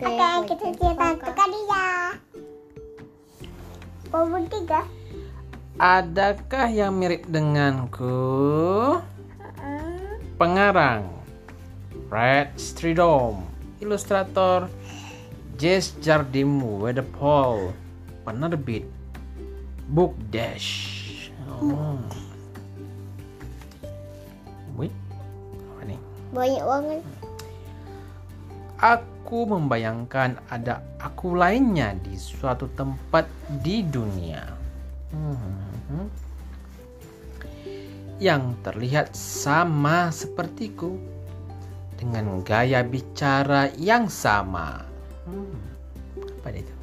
Oke, kita cerita kali ya. Nomor tiga. Adakah yang mirip denganku? Pengarang Fred Stridom Ilustrator Jess Jardim Wedepol Penerbit Book Dash oh. Wih, apa nih? Banyak banget. Aku membayangkan ada aku lainnya di suatu tempat di dunia. Hmm. Yang terlihat sama sepertiku dengan gaya bicara yang sama. Hmm. Apa itu?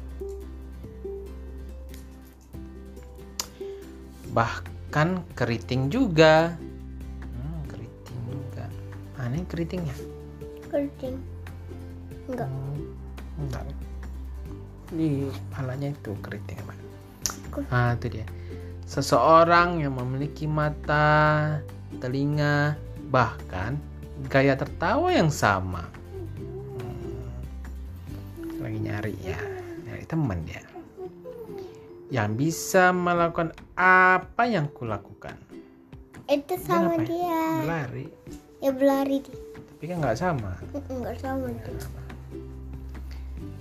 Bahkan keriting juga. Hmm, keriting juga. Mana keritingnya? Keriting. Enggak. Enggak. Di kepalanya itu keriting? Kok- Ah, itu dia. Seseorang yang memiliki mata, telinga, bahkan gaya tertawa yang sama. Hmm, Lagi nyari ya, nyari teman dia. Yang bisa melakukan apa yang kulakukan. Itu Dia sama ngapain? dia. Berlari, Ya berlari dia. tapi kan nggak sama. Enggak sama.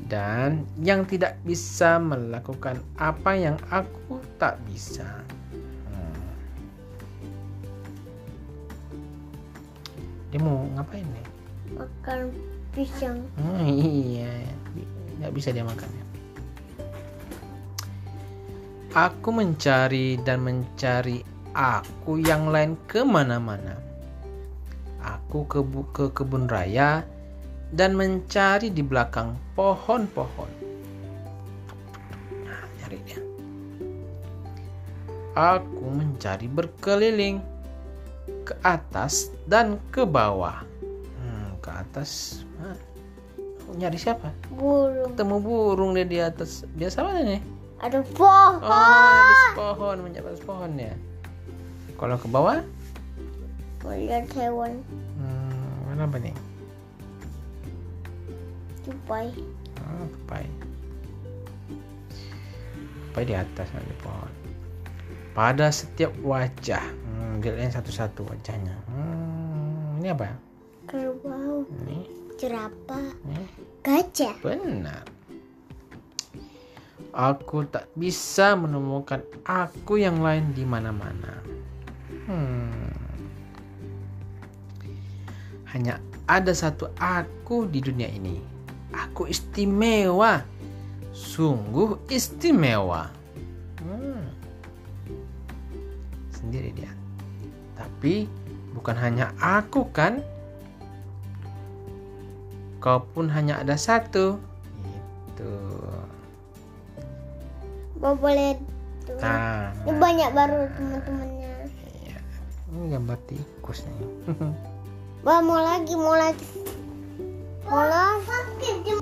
Dan yang tidak bisa melakukan apa yang aku tak bisa. Hmm. Dia mau ngapain nih? Makan pisang. Hmm, iya, nggak bisa dia makan ya. Aku mencari dan mencari aku yang lain ke mana-mana. Aku ke, ke kebun raya dan mencari di belakang pohon-pohon. Nah, nyari dia. Aku mencari berkeliling ke atas dan ke bawah. Hmm, ke atas. Hah? Nyari siapa? Burung. Ketemu burung dia di atas. Biasa mana nih? Ada pohon. Oh, atas pohon, menjadi atas pohon ya. Kalau ke bawah, Melihat hewan. hmm, mana apa nih? Tupai. Oh, tupai. Tupai di atas di pohon. Pada setiap wajah, hmm, dilihat satu-satu wajahnya. Hmm, ini apa? Kerbau. Ini, Jerapah. ini Gajah. benar. Aku tak bisa menemukan aku yang lain di mana-mana. Hmm. Hanya ada satu aku di dunia ini. Aku istimewa. Sungguh istimewa. Hmm. Sendiri dia. Tapi bukan hanya aku kan? Kau pun hanya ada satu. Itu. Boleh tuh. Nah, Ini banyak baru teman-temannya. iya. Ini gambar tikus nih. Wah mau lagi, mau lagi. Mau lagi.